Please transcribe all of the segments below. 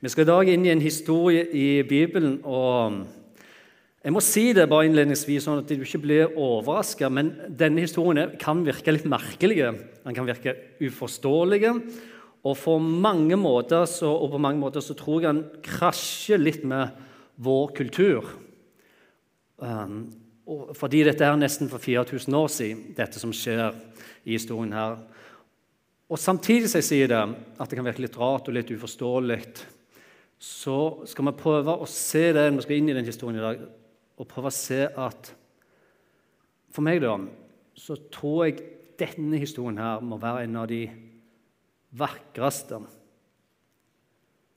Vi skal i dag inn i en historie i Bibelen. og Jeg må si det bare innledningsvis, sånn at du ikke blir overraska. Men denne historien kan virke litt merkelig. Den kan virke uforståelig. Og, mange måter, så, og på mange måter så tror jeg den krasjer litt med vår kultur. Um, fordi dette er nesten for 4000 år siden, dette som skjer i historien her. Og Samtidig som jeg sier det, at det kan virke litt rart og litt uforståelig så skal vi prøve å se det vi skal inn i den historien i dag, og prøve å se at For meg da, så tror jeg denne historien her må være en av de vakreste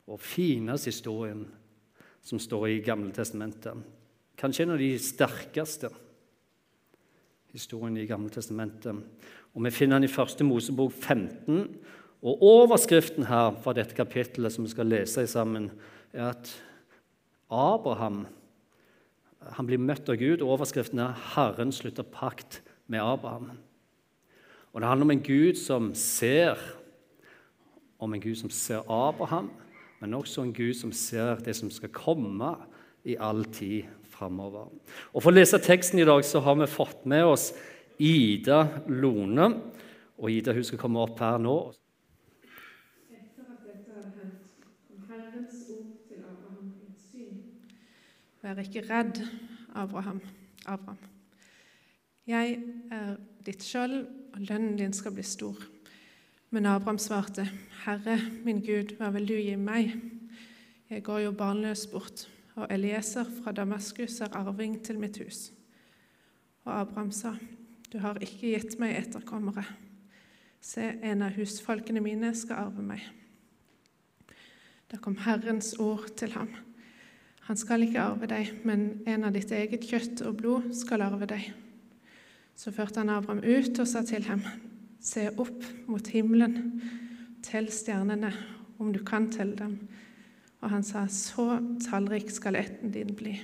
og fineste historien som står i Gamle testamentet. Kanskje en av de sterkeste historiene i Gamle testamentet. Og Vi finner den i første Mosebok 15 og Overskriften her fra dette kapittelet som vi skal lese sammen, er at Abraham han blir møtt av Gud. og Overskriften er 'Herren slutter pakt med Abraham'. Og Det handler om en Gud som ser, om en Gud som ser Abraham, men også en Gud som ser det som skal komme i all tid framover. For å lese teksten i dag så har vi fått med oss Ida Lone. Og Ida hun skal komme opp her nå. Vær ikke redd, Abraham. Abraham. Jeg er ditt skjold, og lønnen din skal bli stor. Men Abraham svarte, Herre min Gud, hva vil du gi meg? Jeg går jo barnløs bort, og Elieser fra Damaskus er arving til mitt hus. Og Abraham sa, Du har ikke gitt meg etterkommere. Se, en av husfolkene mine skal arve meg. Da kom Herrens ord til ham. Han skal ikke arve deg, men en av ditt eget kjøtt og blod skal arve deg. Så førte han Abraham ut og sa til ham, se opp mot himmelen, tell stjernene, om du kan telle dem. Og han sa, så tallrik skal ætten din bli.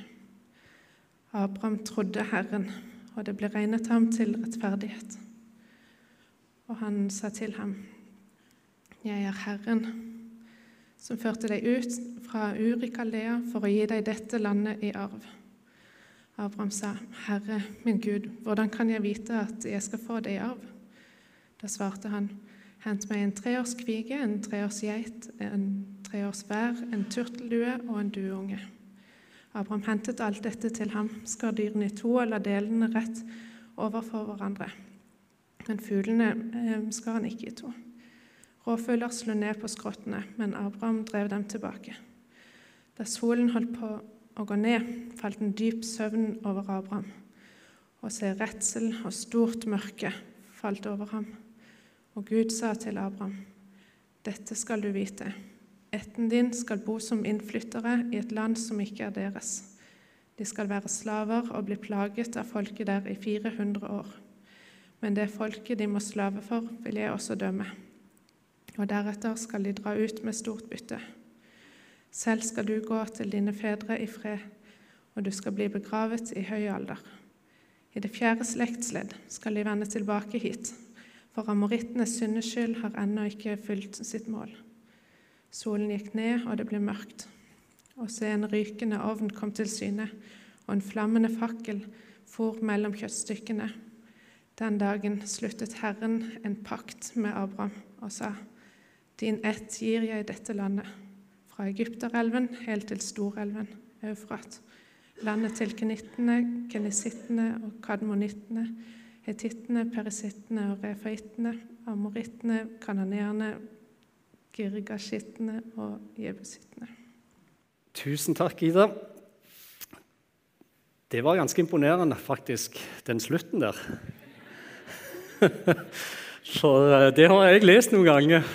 Abraham trodde Herren, og det ble regnet ham til rettferdighet. Og han sa til ham, jeg er Herren som førte deg ut fra Urikaldea for å gi deg dette landet i arv. Abraham sa, 'Herre, min Gud, hvordan kan jeg vite at jeg skal få det i arv?' Da svarte han, 'Hent meg en treårs kvige, en treårs geit, en treårs vær, en turteldue og en dueunge.' Abraham hentet alt dette til ham, skar dyrene i to og la delene rett overfor hverandre. Men fuglene eh, skar han ikke i to. Rovfugler slo ned på skrottene, men Abraham drev dem tilbake. Da solen holdt på å gå ned, falt en dyp søvn over Abraham. Og se, redsel og stort mørke falt over ham. Og Gud sa til Abraham, dette skal du vite. Ætten din skal bo som innflyttere i et land som ikke er deres. De skal være slaver og bli plaget av folket der i 400 år. Men det folket de må slave for, vil jeg også dømme og deretter skal de dra ut med stort bytte. Selv skal du gå til dine fedre i fred, og du skal bli begravet i høy alder. I det fjerde slektsledd skal de vende tilbake hit, for amorittenes syndeskyld har ennå ikke fylt sitt mål. Solen gikk ned, og det ble mørkt. Og se, en rykende ovn kom til syne, og en flammende fakkel for mellom kjøttstykkene. Den dagen sluttet Herren en pakt med Abraham og sa:" Din ett gir jeg dette landet, fra Egypterelven helt til Storelven, Eufrat. Landet til kenittene, kenisittene og kadmonittene, hetittene, perisittene og refaittene, amorittene, kananeerne, girgashittene og jebusittene. Tusen takk, Ida. Det var ganske imponerende, faktisk, den slutten der. For eh, det har jeg lest noen ganger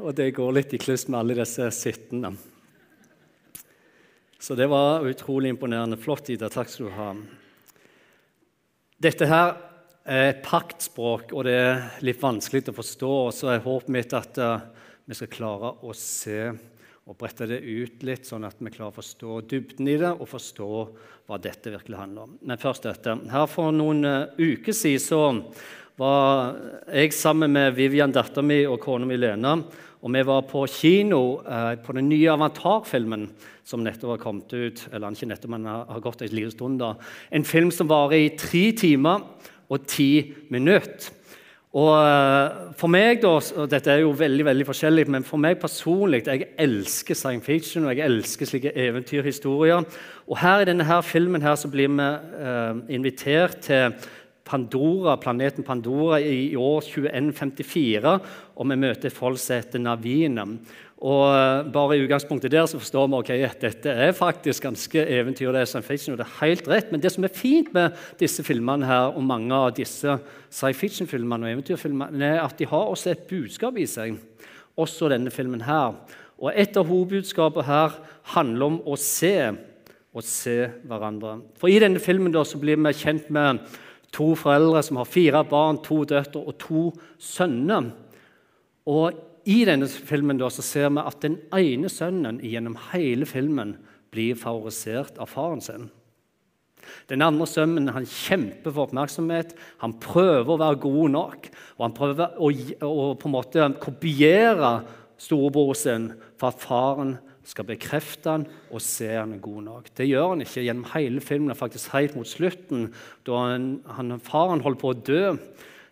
og det går litt i kluss med alle disse sittende. Så det var utrolig imponerende. Flott, Ida. Takk skal du ha. Dette her er paktspråk, og det er litt vanskelig å forstå. og Så er håpet mitt at uh, vi skal klare å se og brette det ut litt, sånn at vi klarer å forstå dybden i det og forstå hva dette virkelig handler om. Men først dette. Her For noen uh, uker siden så var jeg sammen med Vivian, dattera mi, og kona mi Lena Og vi var på kino eh, på den nye Avatar-filmen som nettopp har kommet ut. eller ikke nettopp, men har gått en liten stund da. En film som varer i tre timer og ti minutter. Og eh, for meg da, og Dette er jo veldig veldig forskjellig, men for meg personlig jeg elsker science fiction og jeg elsker slike eventyrhistorier. Og her I denne her filmen her så blir vi eh, invitert til Pandora, planeten Pandora i, år 2154, og vi møter folk som heter Navine. Og eh, bare i utgangspunktet der så forstår vi okay, at dette er faktisk ganske eventyr. det er fiction, og det er helt rett. Men det som er fint med disse filmene her, og mange av disse sci fiction-filmene og eventyrfilmene, er at de har også et budskap i seg. Også denne filmen her. Og Et av hovedbudskapene her handler om å se og se hverandre. For I denne filmen da, så blir vi kjent med To foreldre som har fire barn, to døtre og to sønner. Og I denne filmen da, så ser vi at den ene sønnen gjennom hele filmen blir favorisert av faren sin. Den andre sønnen han kjemper for oppmerksomhet. Han prøver å være god nok. Og han prøver å, å på en måte kopiere storebror sin for at faren skal bekrefte han og se han er god nok. Det gjør han ikke gjennom hele filmen, faktisk helt mot slutten, da han, han, faren holder på å dø.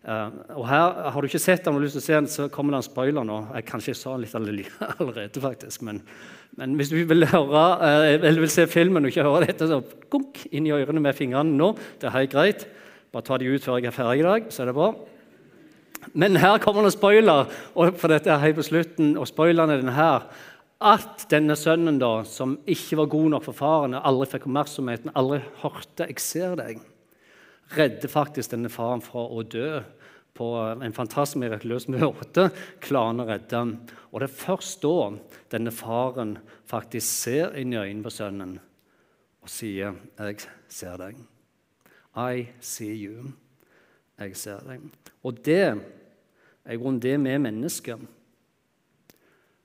Uh, og her, Har du ikke sett den og lyst til å se den, så kommer det en spoiler nå. Jeg Kanskje jeg sa litt allerede, faktisk. Men, men hvis du vil, høre, uh, eller vil se filmen og ikke høre dette, så gunk inn i ørene med fingrene nå. Det er helt greit. Bare ta de ut før jeg er ferdig i dag, så er det bra. Men her kommer det spoiler, og for dette er helt på slutten. Og spoileren er denne her at denne sønnen, da, som ikke var god nok for faren, aldri fikk oppmerksomheten, aldri hørte 'jeg ser deg', redder faktisk denne faren fra å dø på en fantastisk mirakuløs måte. klarer å redde ham. Og det er først da denne faren faktisk ser inn i øynene på sønnen og sier 'Jeg ser deg'. I see you. Jeg ser deg. Og det er i grunnen det vi mennesker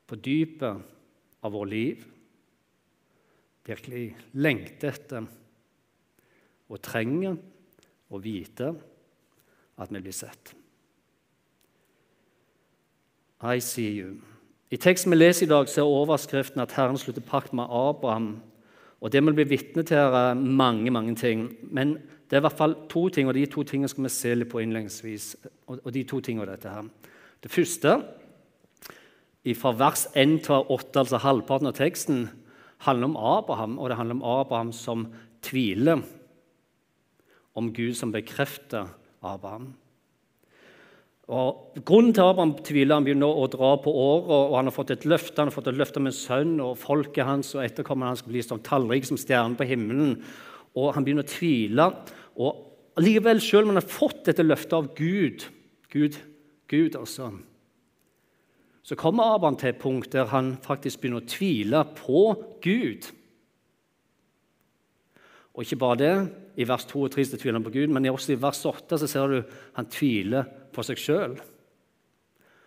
på dypet av vår liv virkelig lengter etter og trenger å vite at vi blir sett. I see you. I teksten vi leser i dag, så er overskriften at Herren slutter pakt med Abraham. Og Det vi blir vitne til, er mange mange ting. Men det er i hvert fall to ting, og de to tingene skal vi se litt på innledningsvis. Og de to tingene dette her. Det første fra vers 1 til 8, altså halvparten av teksten, handler om Abraham, og det handler om Abraham som tviler. Om Gud som bekrefter Abraham. Og Grunnen til Abraham tviler han begynner å dra på året, og han har fått et løfte han har fått et løfte om en sønn, og folket hans og etterkommerne hans bli som tallrike som stjerner på himmelen. Og Han begynner å tvile. og Likevel, selv om han har fått dette løftet av Gud Gud, Gud altså, så kommer Abraham til et punkt der han faktisk begynner å tvile på Gud. Og ikke bare det. I vers 2 og 3 så tviler han på Gud, men også i vers 8 så ser du han tviler på seg sjøl.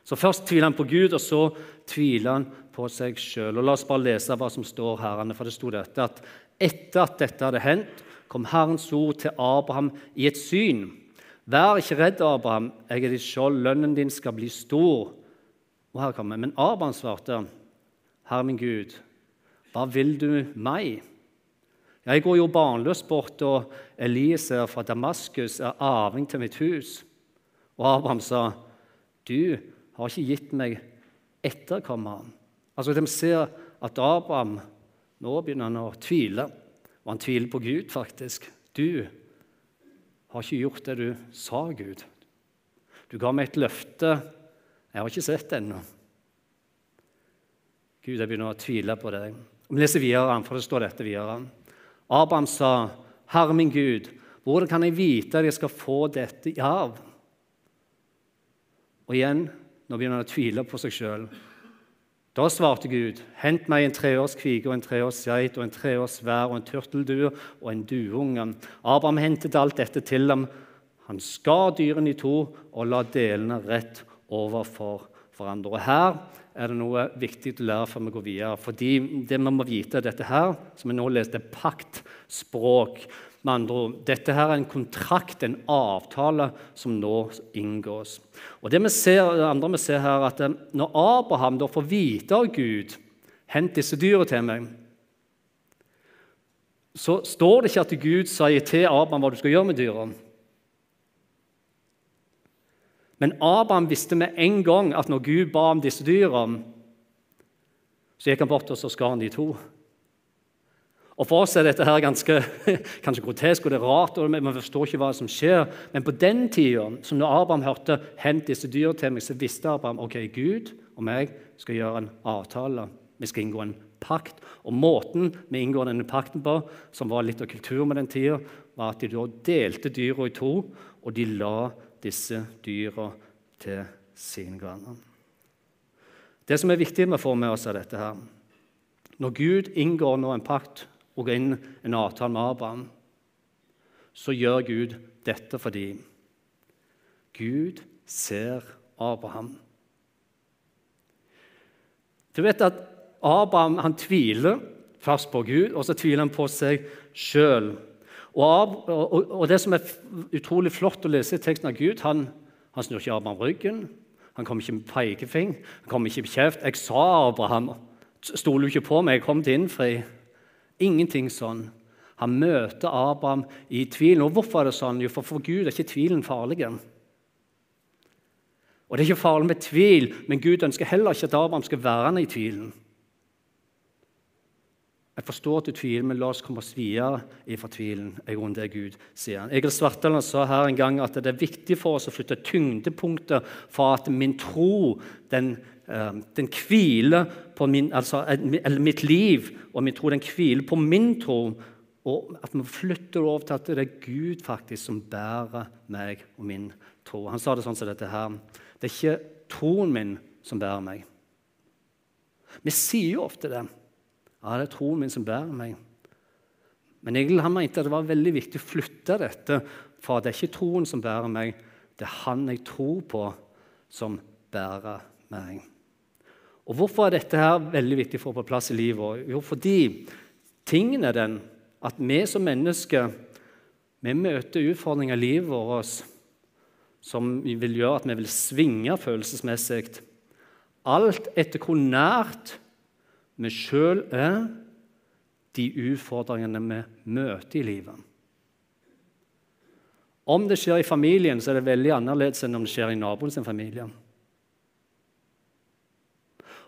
Så først tviler han på Gud, og så tviler han på seg sjøl. La oss bare lese hva som står her, for det sto dette at etter at dette hadde hendt, kom Herrens ord til Abraham i et syn. Vær ikke redd, Abraham, jeg er ditt skjold, lønnen din skal bli stor. Og her kommer Men Abraham svarte, Herre min Gud, hva vil du meg? Jeg går jo barnløs bort, og Elieser fra Damaskus er arving til mitt hus. Og Abraham sa, Du har ikke gitt meg etterkommeren. Altså, De ser at Abraham nå begynner han å tvile, og han tviler på Gud, faktisk. Du har ikke gjort det du sa, Gud. Du ga meg et løfte jeg har ikke sett det ennå. Gud, jeg begynner å tvile på deg. Vi leser videre, for det står dette videre. Abraham sa, 'Herre min Gud, hvordan kan jeg vite at jeg skal få dette i arv?' Og igjen, nå begynner han å tvile på seg sjøl. Da svarte Gud, 'Hent meg en treårs kvige og en treårs geit og en treårs vær og en turteldue og en dueunge.' Abraham hentet alt dette til ham. Han skar dyrene i to og la delene rett overfor hverandre. Og Her er det noe viktig å lære før vi går videre. Fordi det vi må vite, dette her, som vi nå leste, paktspråk. Med andre ord, Dette her er en kontrakt, en avtale, som nå inngås. Og Det, vi ser, det andre vi ser her, er at eh, når Abraham da får vite av Gud Hent disse dyrene til meg. Så står det ikke at Gud sier til Abraham hva du skal gjøre med dyrene. Men Abraham visste med en gang at når Gud ba om disse dyrene, så gikk han bort og så skar han de to. Og For oss er dette her ganske kanskje grotesk og det er rart, og man forstår ikke hva som skjer. Men på den tida, som når Abraham hørte 'hent disse dyra til meg', så visste Abraham ok, Gud og meg skal gjøre en avtale. Vi skal inngå en pakt. Og Måten vi inngår denne pakten på, som var litt av kulturen med den tida, var at de da delte dyra i to, og de la disse dyra til sin hverandre. Det som er viktig med å få med oss, er dette her. Når Gud inngår nå en pakt og går inn en avtale med Abraham, så gjør Gud dette fordi Gud ser Abraham. Du vet at Abraham han tviler først på Gud, og så tviler han på seg sjøl. Og, og, og, det som er utrolig flott å lese i teksten av Gud Han, han snur ikke Abraham ryggen, han kommer ikke med pekefing, han kommer ikke med kjeft. 'Jeg sa Abraham, stoler du ikke på meg? Jeg kom til innfri.' Ingenting sånn. Han møter Abraham i tvilen. Og hvorfor er det sånn? Jo, for for Gud er ikke tvilen farlig. Og Det er ikke farlig med tvil, men Gud ønsker heller ikke at Abraham skal være i tvilen. Jeg forstår at du tviler, men la oss komme oss videre i fortvilen. i grunn det Gud sier. han. Egil Svartdalen sa her en gang at det er viktig for oss å flytte tyngdepunktet fra at min tro den Eh, den hviler på min, altså, eller mitt liv og min tro, den hviler på min tro. Og at vi flytter over til at det er Gud faktisk som bærer meg og min tro. Han sa det sånn som dette her. Det er ikke troen min som bærer meg. Vi sier jo ofte det. Ja, det er troen min som bærer meg. Men Egil han mente at det var veldig viktig å flytte dette for det er ikke troen som bærer meg, det er han jeg tror på, som bærer meg. Og Hvorfor er dette her veldig viktig for å få på plass i livet? Jo, fordi tingen er den at vi som mennesker vi møter utfordringer i livet vårt som vil gjøre at vi vil svinge følelsesmessig. Alt etter hvor nært vi sjøl er de utfordringene vi møter i livet. Om det skjer i familien, så er det veldig annerledes enn om det skjer i naboens familie.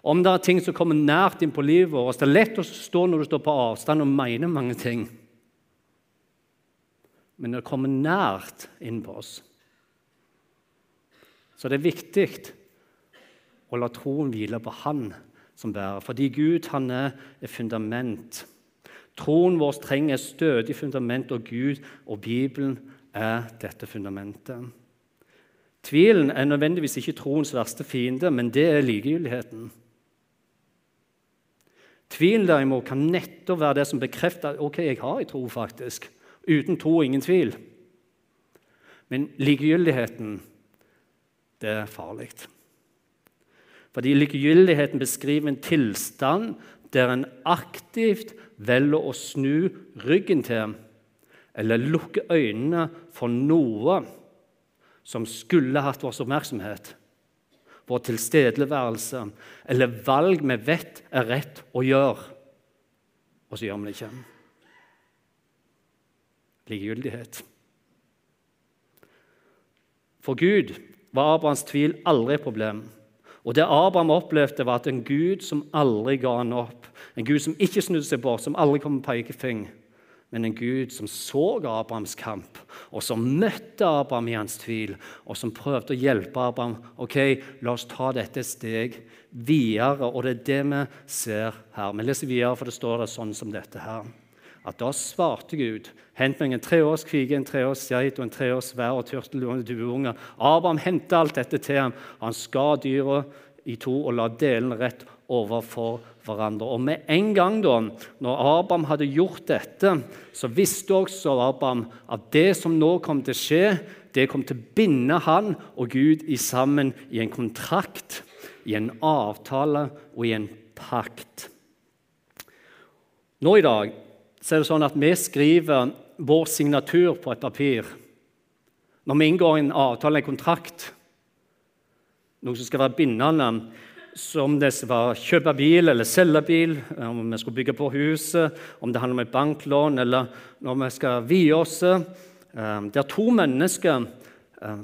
Om det er ting som kommer nært inn på livet vårt. Det er lett å stå når du står på avstand og mener mange ting. Men det kommer nært inn på oss. Så det er viktig å la troen hvile på Han som bærer, fordi Gud han er fundament. Troen vår trenger et stødig fundament, og Gud og Bibelen er dette fundamentet. Tvilen er nødvendigvis ikke troens verste fiende, men det er likegyldigheten. Tvilen derimot kan nettopp være det som bekrefter at ok, jeg har en tro. faktisk. Uten tro ingen tvil. Men likegyldigheten, det er farlig. Fordi likegyldigheten beskriver en tilstand der en aktivt velger å snu ryggen til eller lukke øynene for noe som skulle hatt vår oppmerksomhet vår tilstedeværelse eller valg vi vet er rett å gjøre, og så gjør vi det ikke. Likegyldighet. For Gud var Abrahams tvil aldri et problem. Og Det Abraham opplevde, var at en Gud som aldri ga han opp, en Gud som ikke snudde seg bort, som aldri kom med pekefing, men en Gud som så Abrahams kamp, og som møtte Abraham i hans tvil, og som prøvde å hjelpe Abraham. ok, La oss ta dette et steg videre, og det er det vi ser her. Vi leser videre, for det står det sånn som dette her. At da svarte Gud, hent meg en treårs kvige, en treårs geit og en treårs vær og turtel og dueunge. Abraham hentet alt dette til ham. Han skar dyra i to og la delene rett overfor hverandre. Og med en gang da, når Abraham hadde gjort dette, så visste også Abraham at det som nå kom til å skje, det kom til å binde han og Gud i sammen i en kontrakt, i en avtale og i en pakt. Nå i dag så er det sånn at vi skriver vår signatur på et papir. Når vi inngår en avtale, en kontrakt, noe som skal være bindende, som det var kjøpe bil eller selge bil, om vi skulle bygge på huset, om det handler om et banklån, eller når vi skal vie oss. Der det er to mennesker eh,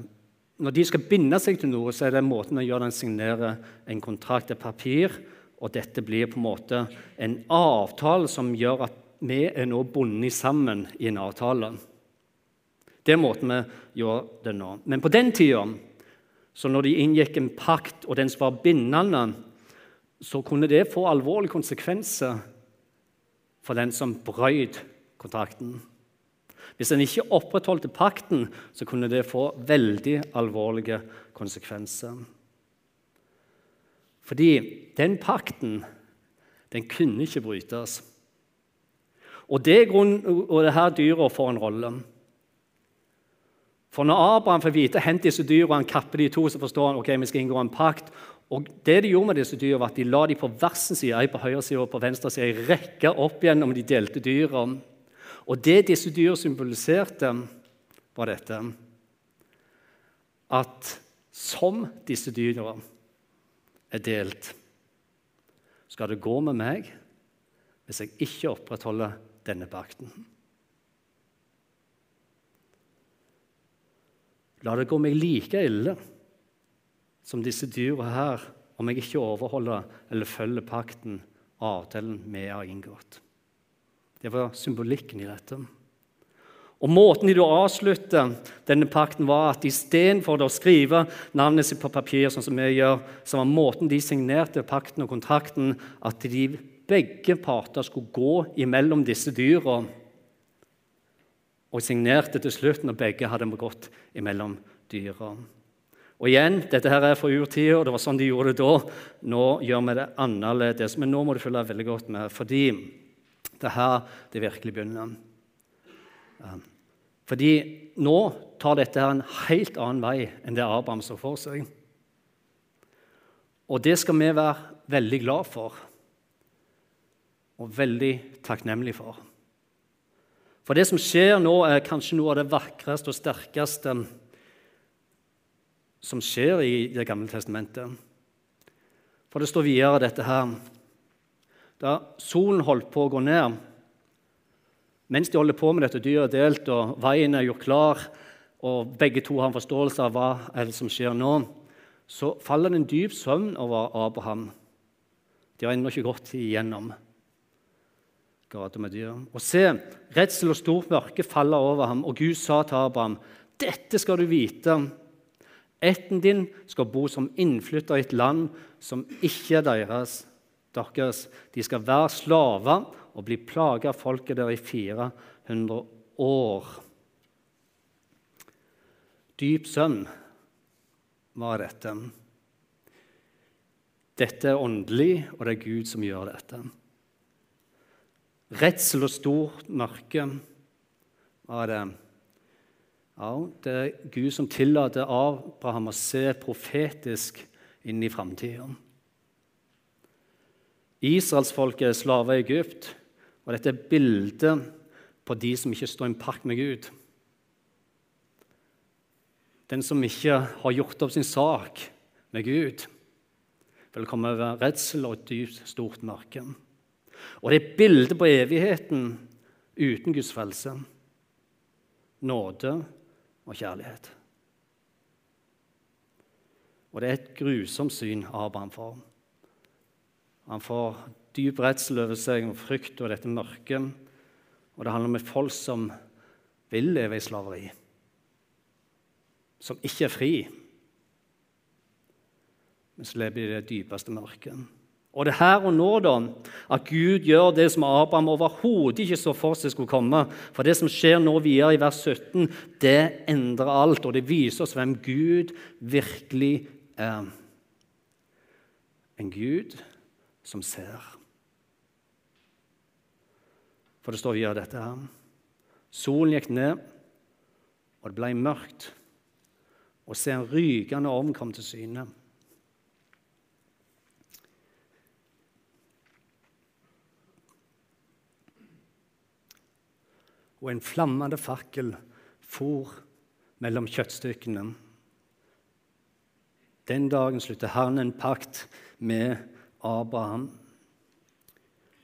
Når de skal binde seg til noe, så er det måten å gjøre den signerer en kontrakt, et papir, og dette blir på en måte en avtale som gjør at vi er nå bundet sammen i en avtale. Det er måten vi gjør det nå. Men på den tida så når de inngikk en pakt, og den som var bindende, så kunne det få alvorlige konsekvenser for den som brøt kontrakten. Hvis en ikke opprettholdte pakten, så kunne det få veldig alvorlige konsekvenser. Fordi den pakten, den kunne ikke brytes. Og det er grunnen, og det her dyra får en rolle. For når Abraham får vite hent disse dyr, og han kapper de to, så forstår han ok, vi skal inngå en pakt. Og det De gjorde med disse dyr var at de la de på hver sin side, ei på høyre side og på venstre side, i rekke opp gjennom de delte dyra. Og det disse dyra symboliserte, var dette at som disse dyra er delt, skal det gå med meg hvis jeg ikke opprettholder denne pakten. La det gå meg like ille som disse dyra her om jeg ikke overholder eller følger pakten, avtalen vi har inngått. Det var symbolikken i dette. Og Måten de avslutter denne pakten, var at istedenfor å skrive navnet sitt på papir, sånn som vi gjør, så var måten de signerte pakten og kontrakten, at de begge parter skulle gå imellom disse dyra og signerte til slutt når begge hadde gått imellom dyra. Og igjen, dette her er fra urtida, det var sånn de gjorde det da. Nå gjør vi det annerledes, men nå må du følge veldig godt med, fordi det er her det virkelig begynner. Fordi nå tar dette her en helt annen vei enn det Abraham så for seg. Og det skal vi være veldig glad for og veldig takknemlig for. For det som skjer nå, er kanskje noe av det vakreste og sterkeste som skjer i Det gamle testamentet. For det står videre dette her Da solen holdt på å gå ned, mens de holder på med dette dyret delt, og veien er gjort klar, og begge to har en forståelse av hva er som skjer nå, så faller det en dyp søvn over Abraham. De har ennå ikke gått igjennom. Og se, redsel og stort mørke faller over ham, og Gud sa til Abraham.: Dette skal du vite. Ætten din skal bo som innflytter i et land som ikke er deres. deres. De skal være slaver og bli plaga av folket der i 400 år. Dyp søvn var dette. Dette er åndelig, og det er Gud som gjør dette redsel og stort mørke var det. Ja, det er Gud som tillater Abraham å se profetisk inn i framtida. Israelsfolket er slaver i Egypt, og dette er bildet på de som ikke står i en pakt med Gud. Den som ikke har gjort opp sin sak med Gud, vil komme over redsel og et dypt, stort mørke. Og det er et bilde på evigheten uten Guds frelse, nåde og kjærlighet. Og det er et grusomt syn Abraham får. Han får dyp redsel over seg og frykt og dette mørket. Og det handler om et folk som vil leve i slaveri, som ikke er fri, men som lever i det dypeste mørket. Og det er her og nå da, at Gud gjør det som Abraham overhodet ikke så for seg skulle komme. For det som skjer nå videre i vers 17, det endrer alt, og det viser oss hvem Gud virkelig er. En Gud som ser. For det står videre dette her. Solen gikk ned, og det ble mørkt. Og se, en rykende ovn kom til syne. Og en flammende fakkel for mellom kjøttstykkene. Den dagen slutter han en pakt med Abraham.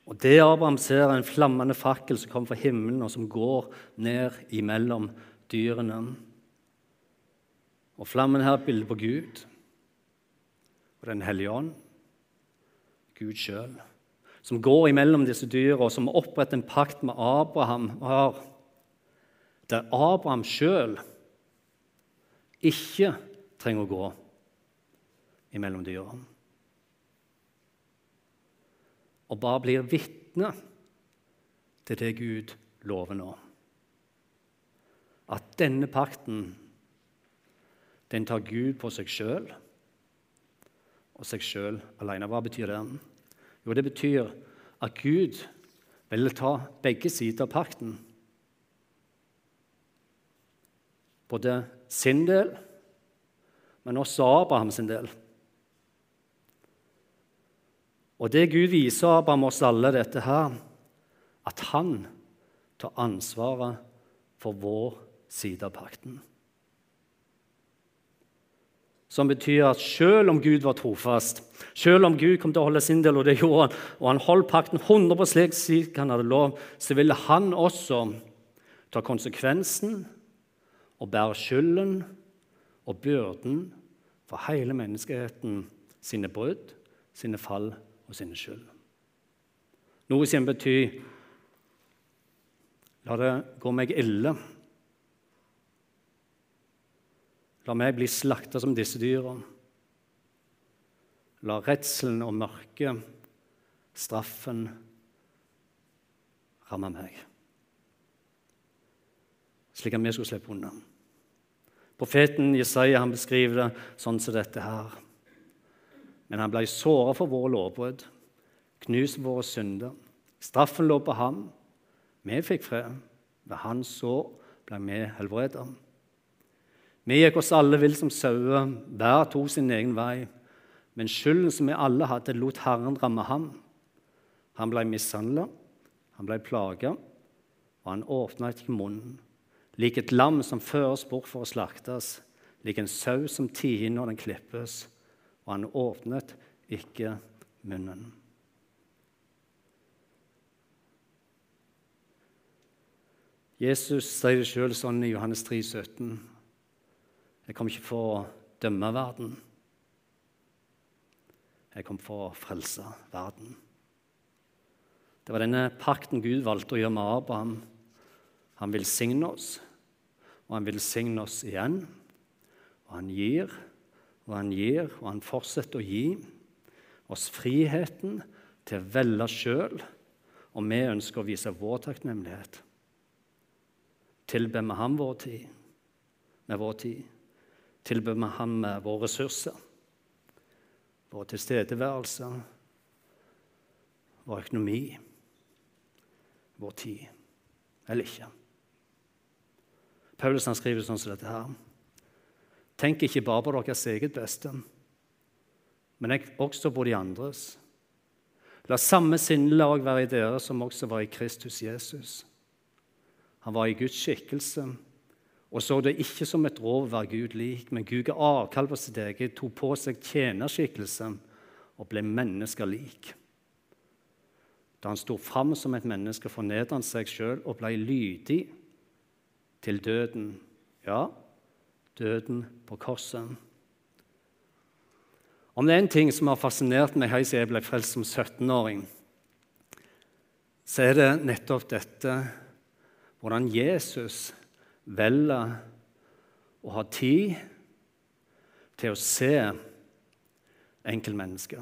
Og Det Abraham ser, er en flammende fakkel som kommer fra himmelen, og som går ned imellom dyrene. Og Flammen her er et bilde på Gud og Den hellige ånd, Gud sjøl, som går imellom disse dyra, og som oppretter en pakt med Abraham. Der Abraham sjøl ikke trenger å gå imellom dyra. Og bare blir vitne til det Gud lover nå. At denne pakten, den tar Gud på seg sjøl og seg sjøl alene. Hva betyr det? Jo, det betyr at Gud vil ta begge sider av pakten. Både sin del, men også Abrahams del. Og det Gud viser Abraham oss alle, dette her, at han tar ansvaret for vår side av pakten. Som betyr at selv om Gud var trofast, selv om Gud kom til å holde sin del, og det gjorde han, og han holdt pakten 100 slik han hadde lov, så ville han også ta konsekvensen og bære skylden og byrden for hele menneskeheten sine brudd, sine fall og sine skyld. Noe som betyr La det gå meg ille. La meg bli slakta som disse dyra. La redselen og mørket, straffen, ramme meg. Slik at vi skulle slippe unna. Profeten Jesaja han beskriver det sånn som dette her. Men han ble såra for våre lovbrudd, knust våre synder. Straffen lå på ham. Vi fikk fred. Ved hans sår ble vi helbreda. Vi gikk oss alle vill som sauer, hver tok sin egen vei. Men skylden som vi alle hadde, lot Herren ramme ham. Han ble mishandla, han ble plaga, og han åpna ikke munnen. Lik et lam som føres bort for å slaktes, lik en sau som tier når den klippes og han åpnet ikke munnen. Jesus sier det sjøl sånn i Johannes 3, 17. Jeg kom ikke for å dømme verden. Jeg kom for å frelse verden. Det var denne pakten Gud valgte å gjøre med Abraham. Han velsigner oss, og han velsigner oss igjen. Og han gir og han gir, og han fortsetter å gi oss friheten til å velge sjøl, og vi ønsker å vise vår takknemlighet. Tilber vi ham vår tid, med vår tid? Tilber vi ham med våre ressurser, vår tilstedeværelse, vår økonomi, vår tid, eller ikke? Paulus han skriver sånn som dette her. Tenk ikke bare på deres eget beste, men også på de andres. La samme sinnelag være i dere som også var i Kristus Jesus. Han var i Guds skikkelse og så det ikke som et rov å være Gud lik, men Gud ga avkall på sitt eget, tok på seg tjenerskikkelse og ble mennesker lik. Da han sto fram som et menneske, fornedret han seg sjøl og ble lydig til døden. Ja, døden på korset. Om det er en ting som har fascinert meg helt siden jeg ble frelst som 17-åring, så er det nettopp dette hvordan Jesus velger å ha tid til å se enkeltmennesket.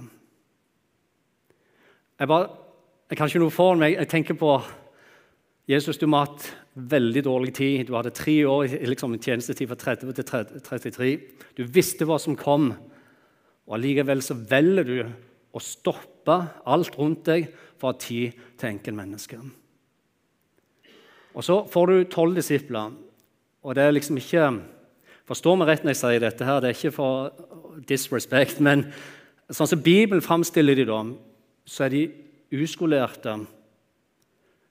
Jeg, jeg kan ikke noe for meg. Jeg tenker på Jesus, du må ha hatt veldig dårlig tid. Du hadde tre år liksom, tjenestetid fra 30 til 33. Du visste hva som kom, og allikevel så velger du å stoppe alt rundt deg for å ha tid til enkeltmennesket. Og så får du tolv disipler, og det er liksom ikke Forstå meg rett når jeg sier dette, her, det er ikke for disrespect, men sånn som Bibelen framstiller de da, så er de uskolerte.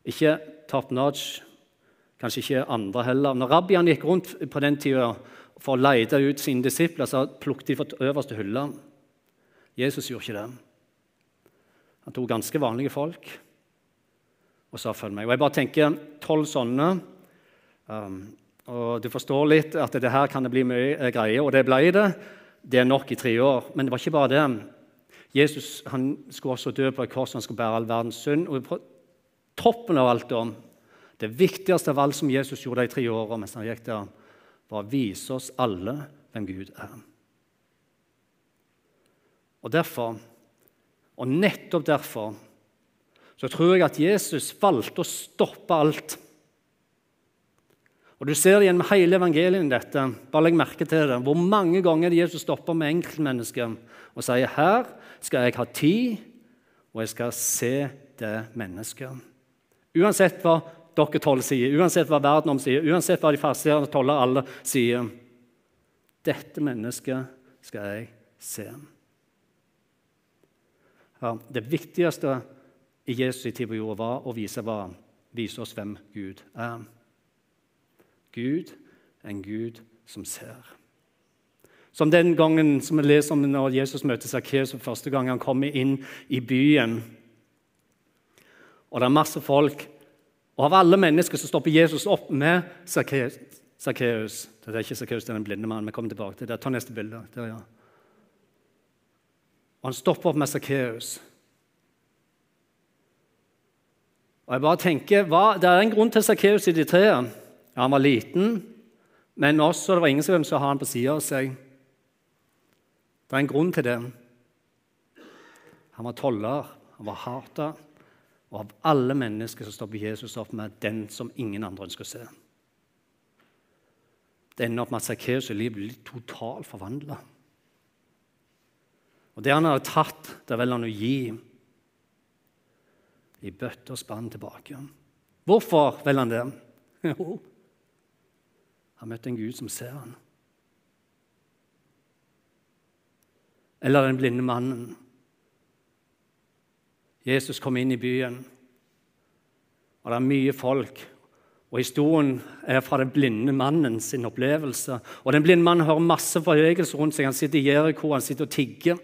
Ikke top notch, Kanskje ikke andre heller. Når rabbiene gikk rundt på den tida for å lete ut sine disipler, så plukket de fra øverste hylle. Jesus gjorde ikke det. Han tok ganske vanlige folk og sa 'følg meg'. Og Jeg bare tenker tolv sånne. Um, og Du forstår litt at det her kan det bli mye greier, og det ble det. Det er nok i tre år. Men det var ikke bare det. Jesus han skulle også dø på et kors, han skulle bære all verdens synd. Og på toppen av alt om, det viktigste av alt som Jesus gjorde de tre åra mens han gikk der, var å vise oss alle hvem Gud er. Og derfor, og nettopp derfor, så tror jeg at Jesus valgte å stoppe alt. Og Du ser det gjennom hele evangeliet. dette. Bare legg merke til det. Hvor mange ganger Jesus stopper med enkeltmennesket og sier her skal jeg ha tid, og jeg skal se det mennesket. Uansett hva dere tolv sier, uansett hva verden om sier, uansett hva de fariseerne toller alle sier. Dette mennesket skal jeg se. Ja, det viktigste i Jesus' tid på jorda var å vise, hva, vise oss hvem Gud er. Gud er en Gud som ser. Som den gangen som vi leser om når Jesus møter Sakkeus første gang han kommer inn i byen. Og det er masse folk og av alle mennesker så stopper Jesus opp med Sakkeus. Det er ikke Sakkeus, det er den blinde mannen. Vi kommer tilbake til det. Ta neste bilde. Der, ja. Og han stopper opp med Sakkeus. Og jeg bare tenker, hva, Det er en grunn til Sakkeus i de tre. Ja, han var liten, men også det var ingen som ville ha han på sida av seg. Det er en grunn til det. Han var toller, han var hata. Og av alle mennesker så stopper Jesus opp med den som ingen andre ønsker å se. Det ender opp med at Sakkeus' liv blir totalt forvandla. Og det han har tatt, det velger han å gi i bøtte og spann tilbake. Hvorfor velger han det? Jo, han møtte en Gud som ser han. Eller den blinde mannen Jesus kom inn i byen, og det er mye folk. Og Historien er fra den blinde mannen sin opplevelse. Og Den blinde mannen hører masse forhøyelse rundt seg. Han sitter i Jeriko, han sitter og tigger.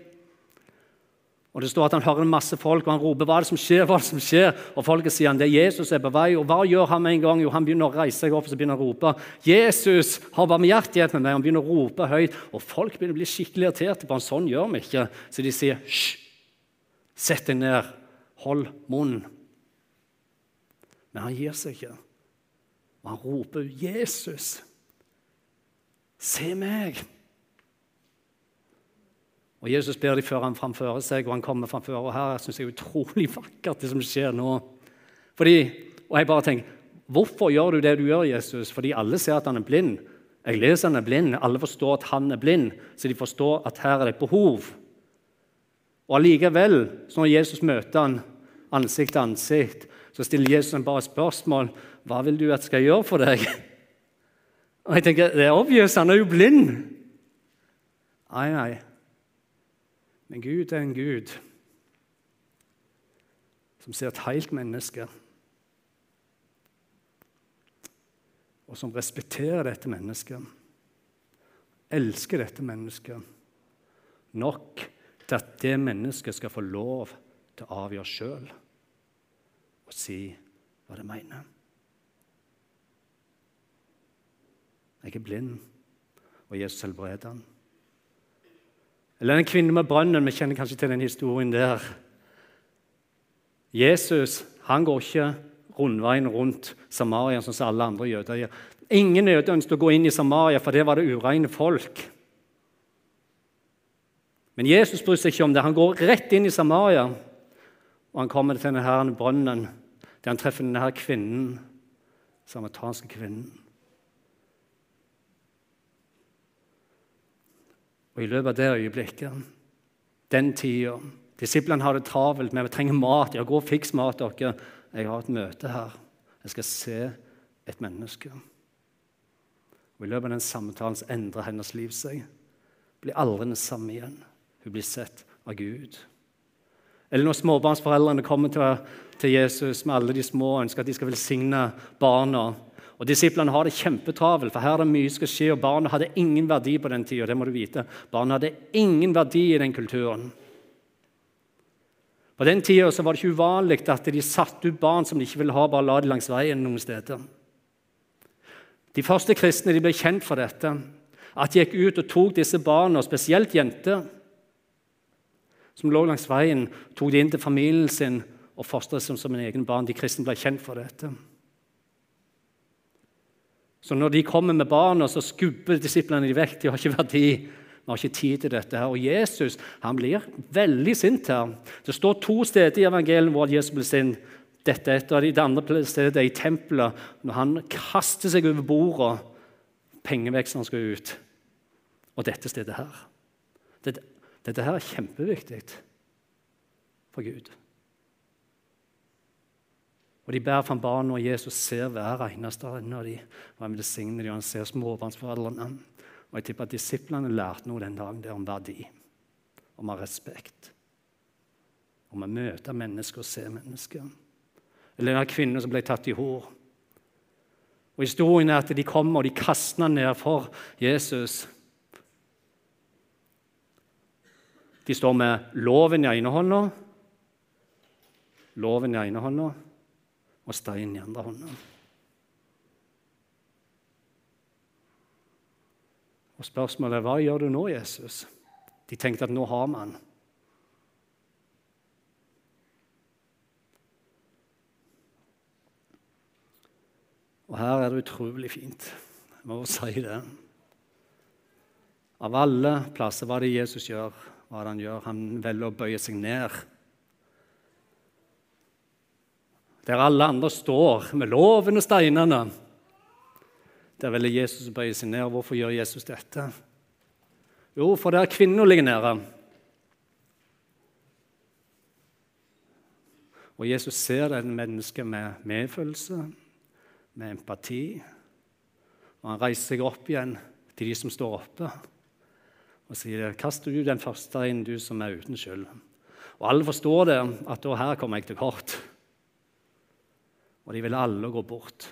Og Det står at Han hører masse folk, og han roper 'Hva er det som skjer?' hva er det som skjer? Og Folket sier han, det er Jesus er på vei. Og hva gjør han med en gang? Jo, Han begynner å reise seg opp og så begynner han å rope 'Jesus har barmhjertighet med meg.' Han begynner å rope høyt, og folk begynner å bli skikkelig irriterte på han. Sånn gjør vi ikke. Så de sier 'Hysj, sett deg ned'. Hold munn. Men han gir seg ikke. Og han roper, 'Jesus, se meg!' Og Jesus ber de før han framfører seg, og han kommer framfor. Og her syns jeg er utrolig vakkert, det som skjer nå. Fordi, og jeg bare tenker, Hvorfor gjør du det du gjør, Jesus? Fordi alle ser at han er blind. Jeg leser han er blind. Alle forstår at han er blind, så de forstår at her er det et behov. Og allikevel, når Jesus møter han ansikt til ansikt, så stiller Jesus bare spørsmål. 'Hva vil du at jeg skal gjøre for deg?' Og jeg tenker, Det er obvious, han er jo blind. Nei, nei. Men Gud er en Gud som ser et helt menneske, og som respekterer dette mennesket, elsker dette mennesket nok til at det mennesket skal få lov til å avgjøre sjøl og si hva det mener. Jeg er blind, og Jesus helbreder han. Eller en kvinne med brønnen. Vi kjenner kanskje til den historien der. Jesus han går ikke rundveien rundt Samaria sånn som alle andre jøder gjør. Ingen jøder ønsket å gå inn i Samaria, for det var det ureine folk. Men Jesus bryr seg ikke om det. Han går rett inn i Samaria, og han kommer til denne brønnen der han treffer denne kvinnen, samaritanske kvinnen. Og I løpet av det øyeblikket, den tida Disiplene har det travelt med vi trenger mat. Ja, gå og fiks mat, dere. Jeg har et møte her. Jeg skal se et menneske. Og I løpet av den samtalen endrer hennes liv seg. Blir aldri den samme igjen. Hun blir sett av Gud. Eller når småbarnsforeldrene kommer til, til Jesus med alle de små og ønsker at de skal velsigne barna. Og Disiplene har det kjempetravelt, for her er det mye skal skje. og Barna hadde ingen verdi på den tida. Det må du vite. Barna hadde ingen verdi i den kulturen. På den tida var det ikke uvanlig at de satte ut barn som de ikke ville ha, bare la dem langs veien noen steder. De første kristne de ble kjent for dette. At de gikk ut og tok disse barna, spesielt jenter, som lå langs veien, tok de inn til familien sin og fostret dem som en egen barn. De kristne ble kjent for dette. Så når de kommer med barna, så skubber disiplene de vekk. De har ikke verdi. Vi har ikke tid til dette. her. Og Jesus han blir veldig sint her. Det står to steder i evangeliet hvor Jesus blir sint. Dette er et av de, det andre stedet er i tempelet, når han kaster seg over bordet. Pengevekslene skal ut. Og dette stedet her. Dette, dette her er kjempeviktig for Gud. Og De bærer fram barna, og Jesus ser hver eneste en av dem. Og han velsigner dem, og han ser småbarnsforeldrene. Og jeg tipper at disiplene lærte noe den dagen der om verdi, om å ha respekt, om å møte mennesker og se mennesker. Eller den kvinnen som ble tatt i hor. Og Historien er at de kommer og de kaster ned for Jesus. De står med loven i ene hånda, loven i ene hånda og steinen i andre hånda. Og Spørsmålet er hva gjør du nå, Jesus? De tenkte at nå har vi han. Og her er det utrolig fint. Jeg må si det. Av alle plasser, hva det Jesus gjør? Hva er det han gjør? Han velger å bøye seg ned. Der alle andre står med loven og steinene, der velger Jesus å bøye seg ned. Hvorfor gjør Jesus dette? Jo, for der kvinna ligger nede. Og Jesus ser den mennesket med medfølelse, med empati. Og han reiser seg opp igjen til de som står oppe, og sier, 'Kast du den første inn, du som er uten skyld.' Og alle forstår det, at da her kommer jeg til kort. Og de vil alle gå bort.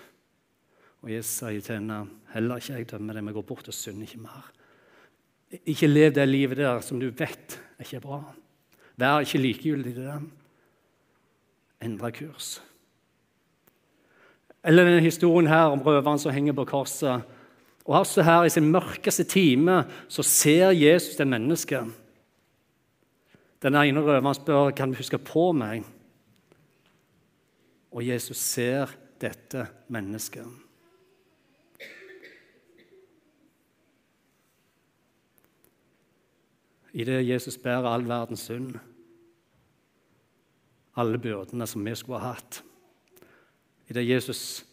Og Jesus sier til henne, 'Heller ikke jeg dømmer deg, men gå bort og synd ikke mer.' Ikke lev det livet der som du vet er ikke bra. Vær ikke likegyldig til det. Endre kurs. Eller denne historien her om røveren som henger på korset. Og også her I sin mørkeste time så ser Jesus det mennesket. Den ene røveren spør kan du huske på meg. Og Jesus ser dette mennesket. det Jesus bærer all verdens synd, alle byrdene som vi skulle ha hatt. I det Jesus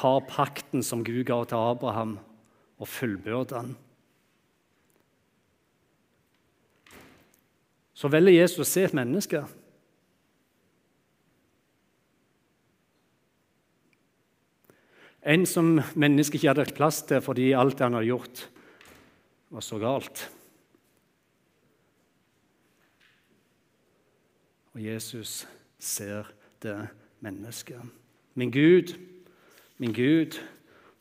tar pakten som Gud ga til Abraham, og fullbyrder den. Så velger Jesus å se et menneske. En som mennesket ikke hadde plass til fordi alt han hadde gjort, var så galt. Og Jesus ser det mennesket. Min Gud, min Gud,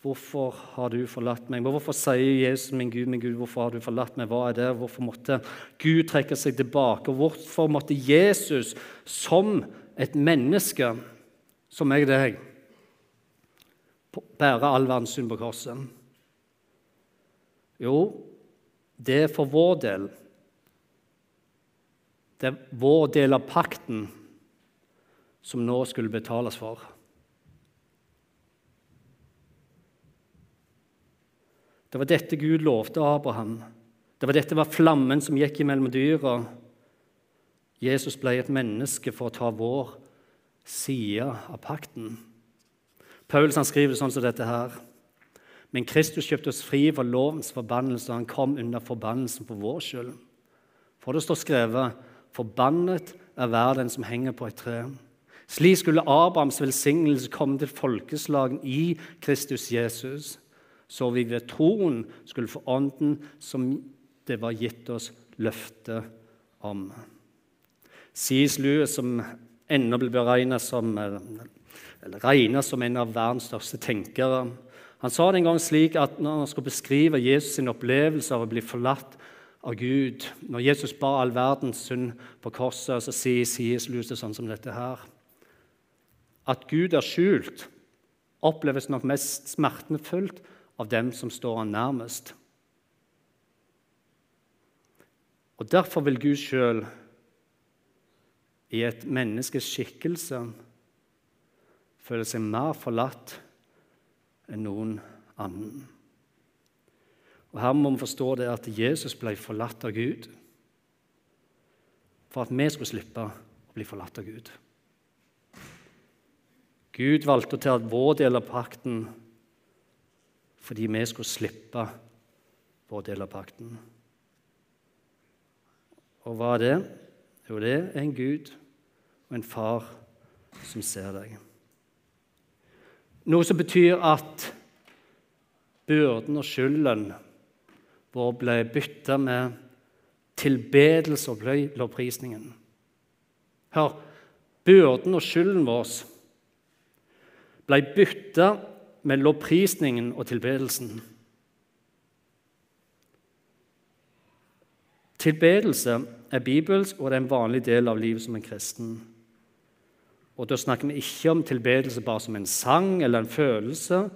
hvorfor har du forlatt meg? Hvorfor sier Jesus, min Gud, min Gud, hvorfor har du forlatt meg? Hva er det? Hvorfor måtte Gud trekke seg tilbake? Hvorfor måtte Jesus, som et menneske, som meg og deg, bære all verdens synd på korset? Jo, det er for vår del det er vår del av pakten som nå skulle betales for. Det var dette Gud lovte Abraham. Det var dette var flammen som gikk imellom dyra. Jesus ble et menneske for å ta vår side av pakten. Paulus han skriver sånn som dette her. Men Kristus kjøpte oss fri for lovens forbannelse, og han kom under forbannelsen på vår skyld. For det står skrevet Forbannet er hver den som henger på et tre. Slik skulle Abrahams velsignelse komme til folkeslagen i Kristus Jesus, så vi ved troen skulle få ånden som det var gitt oss løfte om. C.S. Lewis, som ennå blir beregnet som eller regnes som en av verdens største tenkere. Han sa det en gang slik at når han skulle beskrive Jesus' sin opplevelse av å bli forlatt av Gud Når Jesus bar all verdens synd på korset, så sier C.S. Lewis sånn som dette her At Gud er skjult, oppleves nok mest smertefullt av dem som står han nærmest. Og Derfor vil Gud sjøl i et menneskes skikkelse føle seg mer forlatt enn noen annen. Og Her må vi forstå det at Jesus ble forlatt av Gud for at vi skulle slippe å bli forlatt av Gud. Gud valgte å ta vår del av pakten fordi vi skulle slippe vår del av pakten. Og hva er det? Jo, det er en Gud og en far som ser deg. Noe som betyr at byrden og skylden vår ble bytta med tilbedelse og lovprisningen. Hør, byrden og skylden vår ble bytta med lovprisningen og tilbedelsen. Tilbedelse er bibelsk, og det er en vanlig del av livet som en kristen. Og Da snakker vi ikke om tilbedelse bare som en sang eller en følelse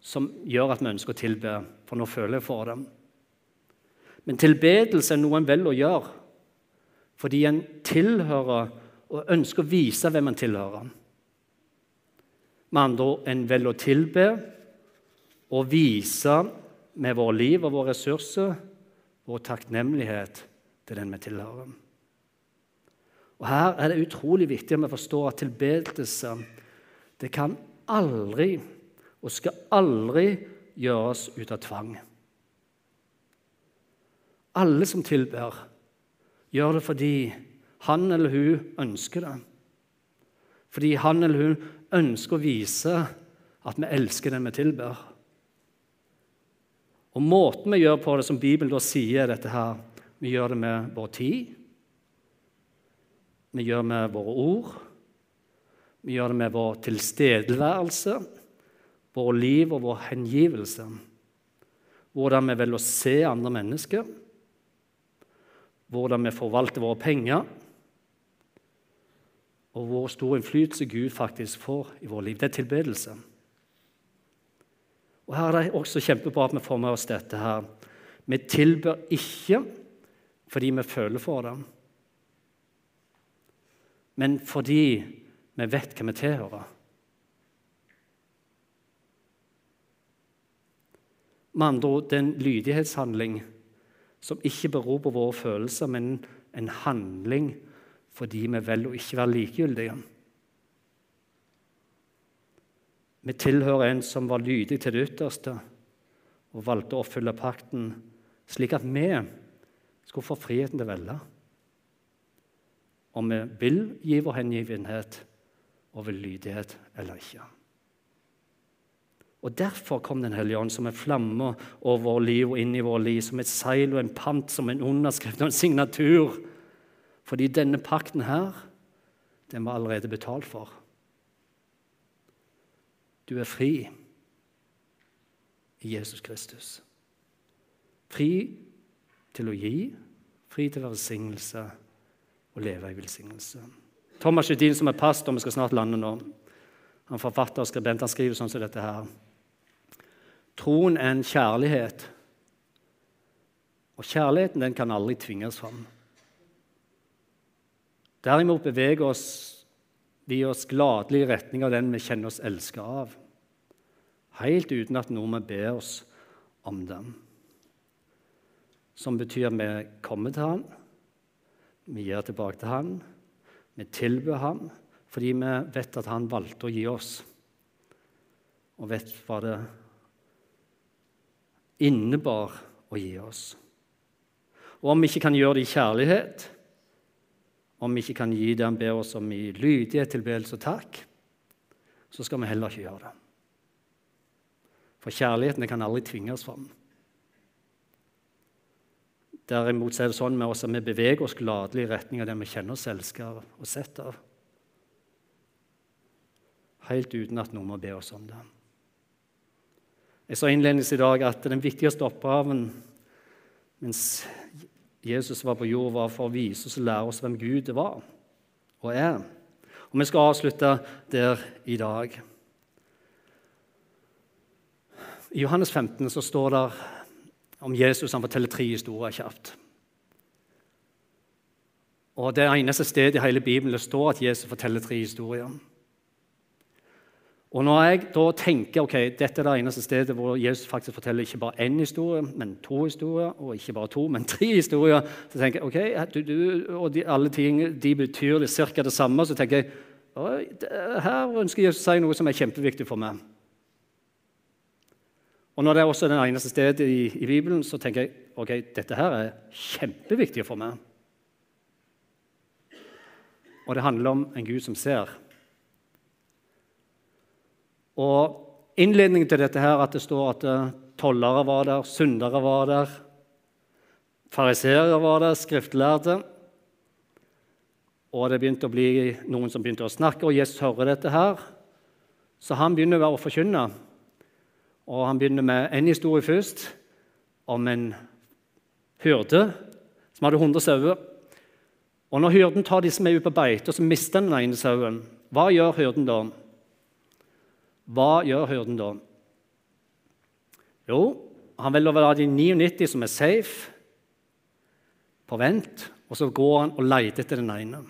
som gjør at vi ønsker å tilbe, for nå føler jeg for dem. Men tilbedelse er noe en velger å gjøre fordi en tilhører og ønsker å vise hvem en tilhører. Med andre ord en velger å tilbe og vise med vårt liv og våre ressurser vår takknemlighet til den vi tilhører. Og Her er det utrolig viktig at vi forstår at tilbedelse det kan aldri og skal aldri gjøres ut av tvang. Alle som tilber, gjør det fordi han eller hun ønsker det. Fordi han eller hun ønsker å vise at vi elsker den vi tilber. Og Måten vi gjør på det, som Bibelen da sier, dette her, vi gjør det med vår tid. Vi gjør det med våre ord. Vi gjør det med vår tilstedeværelse, vår liv og vår hengivelse. Hvordan vi velger å se andre mennesker. Hvordan vi forvalter våre penger. Og hvor stor innflytelse Gud faktisk får i vårt liv. Det er tilbedelse. Og Her er det også kjempebra at vi får med oss dette. her. Vi tilber ikke fordi vi føler for dem, men fordi vi vet hva vi tilhører. Med andre ord det er en lydighetshandling som ikke beror på våre følelser, men en handling fordi vi velger å ikke være likegyldige. Vi tilhører en som var lydig til det ytterste og valgte å oppfylle pakten, slik at vi skulle få friheten til å velge om vi vil gi vår hengivenhet og vil lydighet eller ikke. Og Derfor kom Den hellige ånd som en flamme over vår liv og inn i vår liv, som et seil og en pant, som en underskrift og en signatur. Fordi denne pakten her, den var allerede betalt for. Du er fri i Jesus Kristus. Fri til å gi, fri til velsignelse og leve i velsignelse. Thomas Judin, som er pastor, vi skal snart lande nå, han forfatter og skribent, han skriver sånn som dette her. Troen er en kjærlighet, og kjærligheten den kan aldri tvinges fram. Derimot beveger oss vi oss gladelig i retning av den vi kjenner oss elska av, helt uten at noen ber oss om den. som betyr vi kommer til han, vi gir tilbake til han, vi tilbyr han fordi vi vet at han valgte å gi oss, og vet hva det innebar å gi oss. Og om vi ikke kan gjøre det i kjærlighet, om vi ikke kan gi det han ber oss om i lydighet, tilbedelse og takk, så skal vi heller ikke gjøre det. For kjærligheten kan aldri tvinges fram. Derimot er det sånn med oss at vi beveger oss gladelig i retning av det vi kjenner oss elsker og sett av. helt uten at noen må be oss om det. Jeg sa innledningsvis i dag at den viktigste oppgaven mens Jesus var på jord, var for å vise oss og lære oss hvem Gud var og er. Og Vi skal avslutte der i dag. I Johannes 15 så står det om Jesus han forteller tre historier kjapt. Og Det er eneste stedet i hele Bibelen det står at Jesus forteller tre historier. Og Når jeg da tenker ok, dette er det eneste stedet hvor Jesus faktisk forteller ikke bare én historie, men to historier, og ikke bare to, men tre historier, så tenker jeg ok, du, du, og de, alle ting de betyr det ca. det samme. Så tenker jeg her ønsker Jesus å si noe som er kjempeviktig for meg. Og Når det er også det eneste stedet i, i Bibelen, så tenker jeg ok, dette her er kjempeviktig for meg. Og det handler om en Gud som ser. Og Innledningen til dette her, at det står at eh, tollere var der, syndere var der, fariseere var der, skriftlærde. Og det begynte å bli noen som begynte å snakke, og Jesus hører dette her. Så han begynner å forkynne. Og Han begynner med en historie først om en hyrde som hadde 100 sauer. Og Når hyrden tar de som er ut på beite, så mister den ene sauen. Hva gjør hyrden da? Hva gjør hyrden da? Jo, han vil overla de 99 som er safe, på vent, og så går han og leter etter den ene.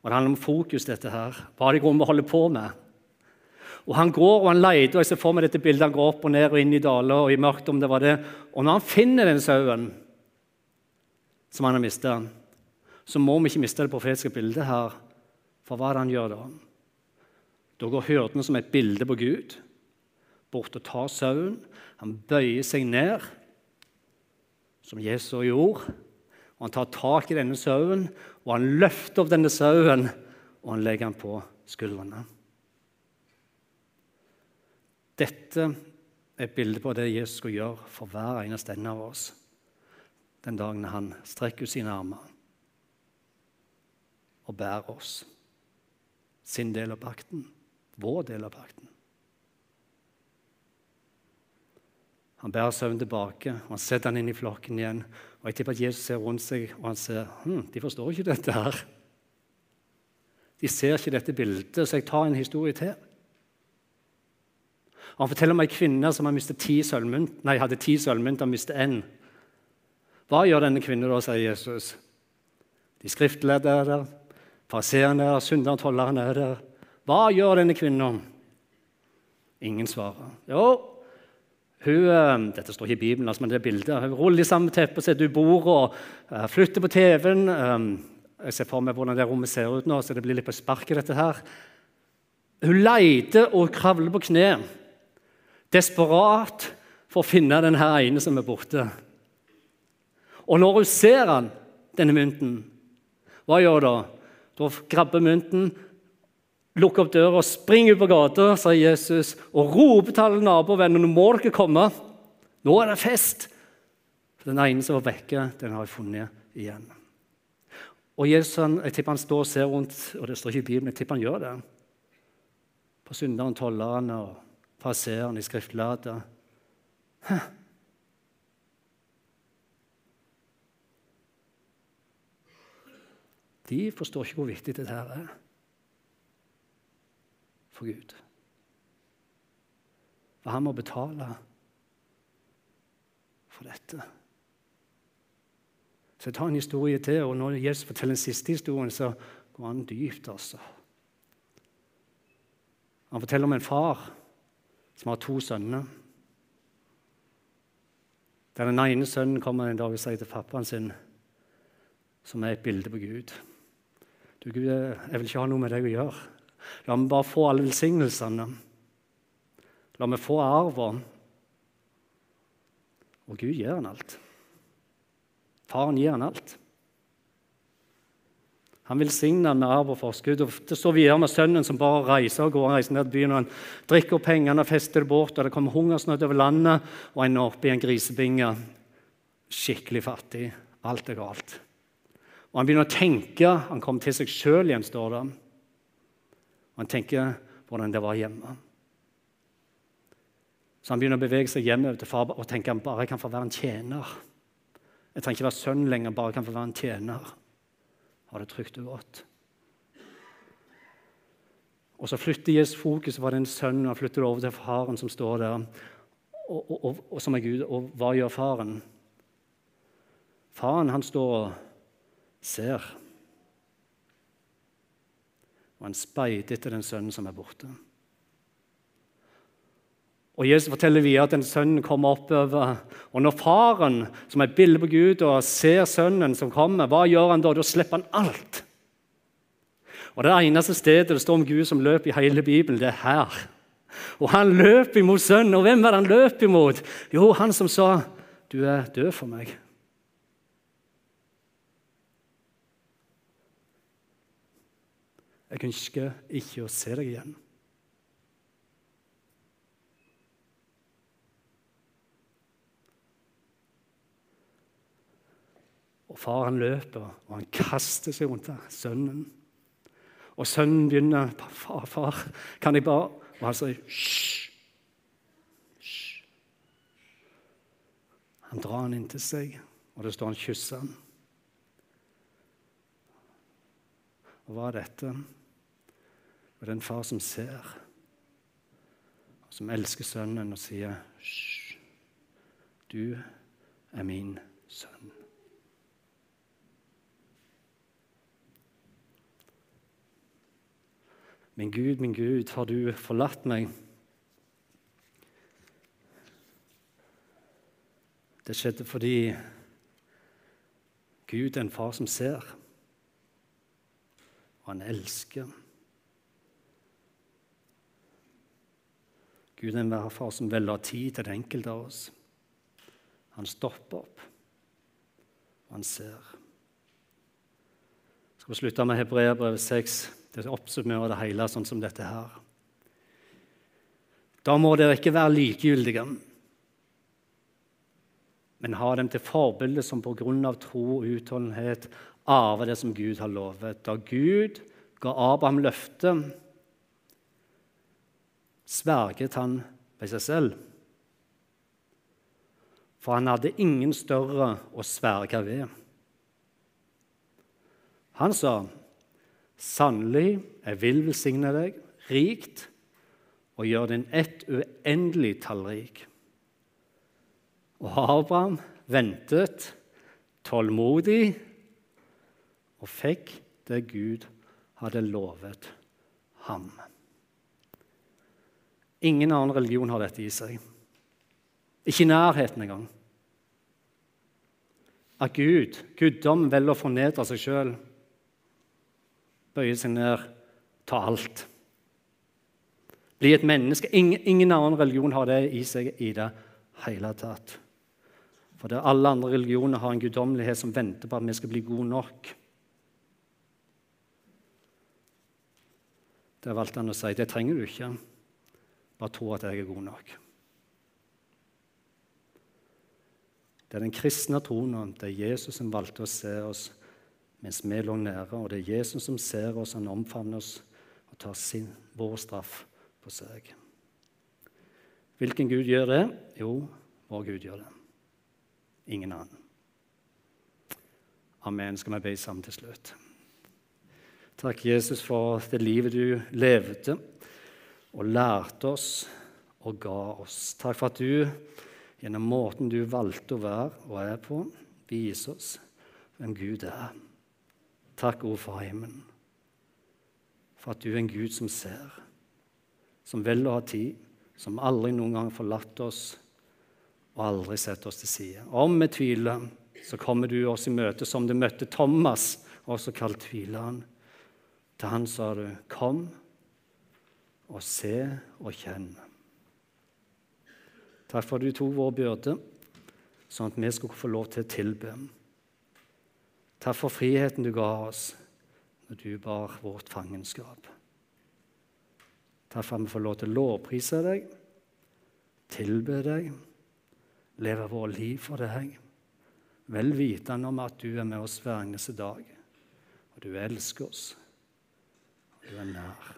Og Det handler om fokus, dette her. Hva det grunn til å holde på med? Og Han går og han leter, og jeg ser for meg dette bildet. Han går opp og ned og inn i daler og i mørkt. om det var det. Og når han finner den sauen som han har mista, så må vi ikke miste det profetiske bildet her. For hva er det han gjør da? Da går hyrden som et bilde på Gud bort og tar sauen. Han bøyer seg ned, som Jesus gjorde. og Han tar tak i denne sauen, og han løfter opp denne sauen og han legger den på skuldrene. Dette er et bilde på det Jesus skal gjøre for hver eneste en av oss den dagen han strekker ut sine armer og bærer oss sin del av pakten vår del av pakten. Han bærer søvn tilbake, og han setter han inn i flokken igjen. Og Jeg tipper at Jesus ser rundt seg, og han ser hm, de forstår ikke dette her. De ser ikke dette bildet, så jeg tar en historie til. Og Han forteller om ei kvinne som ti sølvmynt, nei, hadde ti sølvmynt og mistet én. Hva gjør denne kvinnen da, sier Jesus. De skriftlærde er der, fariseerne er der, synderen og tolleren er der. Hva gjør denne kvinnen? Ingen svarer. Jo, hun, eh, dette står ikke i Bibelen, altså, men det er bildet. Hun ruller sammen samme teppe, setter ut bordet uh, flytter på TV-en. Um, jeg ser for meg hvordan det rommet ser ut nå, så det blir litt på sparket. dette her. Hun leter og kravler på kne, desperat for å finne den ene som er borte. Og når hun ser han, denne mynten, hva gjør hun da? Da grabber mynten, lukker opp døra og springer ut på gata, sa Jesus, og roper til alle nabovennene nå må dere komme. Nå er det fest. For Den ene som var vekke, den har jeg funnet igjen. Og Jesus jeg tipper han står og ser rundt, og det står ikke i Bibelen, jeg tipper han gjør det. På synderen, tolleren og passerende i skriftlærde. De forstår ikke hvor viktig dette er for Gud. For han må betale for dette. Så jeg tar en historie til, og når Jesus forteller den siste historien, så går han dypt. altså. Han forteller om en far som har to sønner. Der Den ene sønnen kommer en dag og sier til pappaen sin, som er et bilde på Gud Du, Gud, jeg vil ikke ha noe med deg å gjøre. La meg bare få alle velsignelsene. La meg få arven. Og Gud gir han alt. Faren gir han alt. Han velsigner han med arv og forskudd. Og det står videre med sønnen som bare reiser og går og reiser ned byen. og Han drikker opp pengene og fester det bort, og det kommer hungersnød over landet, og han er oppe i en grisebinge. Skikkelig fattig. Alt er galt. Og Han begynner å tenke. Han kommer til seg sjøl igjen, står det. Han tenker hvordan det var hjemme. Så han begynner å bevege seg hjemover til far og tenker han bare kan få være en tjener. Jeg trenger ikke være sønn lenger, bare kan få være en tjener. Ha det trygt og godt. Og så flytter Jesus fokus fra den sønnen og flytter det over til faren som står der, og, og, og, og som er Gud. Og hva gjør faren? Faren han står og ser. Og han speider etter den sønnen som er borte. Og Jesus forteller videre at den sønnen kommer oppover. Og når faren, som er bilde på Gud, og ser sønnen som kommer, hva gjør han da? Da slipper han alt. Og Det eneste stedet det står om Gud som løper i hele Bibelen, det er her. Og han løp imot sønnen. Og hvem var det han løp imot? Jo, han som sa, 'Du er død for meg'. Jeg ønsker ikke å se deg igjen. Og far han løper, og han kaster seg rundt sønnen. Og sønnen begynner 'Far, far, kan jeg bare Og han sier 'hysj'. Han drar han inn til seg, og det står han kysser han. Og hva er dette? Og det er en far som ser, og som elsker sønnen og sier 'Hysj, du er min sønn'. Min Gud, min Gud, har du forlatt meg? Det skjedde fordi Gud er en far som ser, og han elsker. Gud er en far som vil ha tid til det enkelte av oss. Han stopper opp, og han ser. Jeg skal slutte med Hebreabrevet 6. Det oppsummerer det hele sånn som dette her. Da må dere ikke være likegyldige, men ha dem til forbilde som på grunn av tro og utholdenhet arver det som Gud har lovet. Da Gud ga Abraham løftet, sverget han ved seg selv. For han hadde ingen større å sverge ved. Han sa, Sannelig, jeg vil velsigne deg rikt og gjøre din ett uendelig tallrik. Og Abraham ventet tålmodig og fikk det Gud hadde lovet ham. Ingen annen religion har dette i seg. Ikke i nærheten engang. At Gud, guddom, velger å fornedre seg sjøl bøye seg ned, ta alt. Bli et menneske. Ingen, ingen, annen religion har det i seg i det hele tatt. For det alle andre religioner har en guddommelighet som venter på at vi skal bli gode nok. Det valgte han å si. Det trenger du ikke. Bare tro at jeg er god nok. Det er den kristne troen. Det er Jesus som valgte å se oss mens vi lå nære. Og det er Jesus som ser oss, han omfavner oss og tar sin, vår straff på seg. Hvilken Gud gjør det? Jo, vår Gud gjør det. Ingen annen. Amen. Skal vi be sammen til slutt? Takk, Jesus, for det livet du levde og lærte oss og ga oss. Takk for at du gjennom måten du valgte å være og er på, viser oss hvem Gud er. Takk, O Far himmelen, for at du er en Gud som ser, som vil ha tid, som aldri noen gang forlatt oss og aldri setter oss til side. Om vi tviler, så kommer du oss i møte som du møtte Thomas, også kalt tvileren. Til han sa du, 'Kom og se og kjenn'. Takk for at du tok vår byrde, sånn at vi skulle få lov til å tilbe. Takk for friheten du ga oss når du bar vårt fangenskap. Takk for at vi får lov til å lovprise deg, tilbe deg, leve vårt liv for deg, vel vitende om at du er med oss hver eneste dag, og du elsker oss, og du er nær.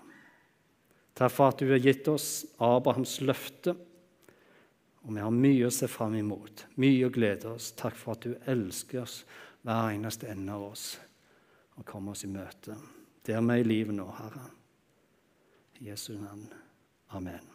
Takk for at du har gitt oss Abrahams løfte. Og vi har mye å se fram imot, mye å glede oss. Takk for at du elsker oss, hver eneste ende av oss, og kommer oss i møte. Det er meg i livet nå, Herre. I Jesu navn. Amen.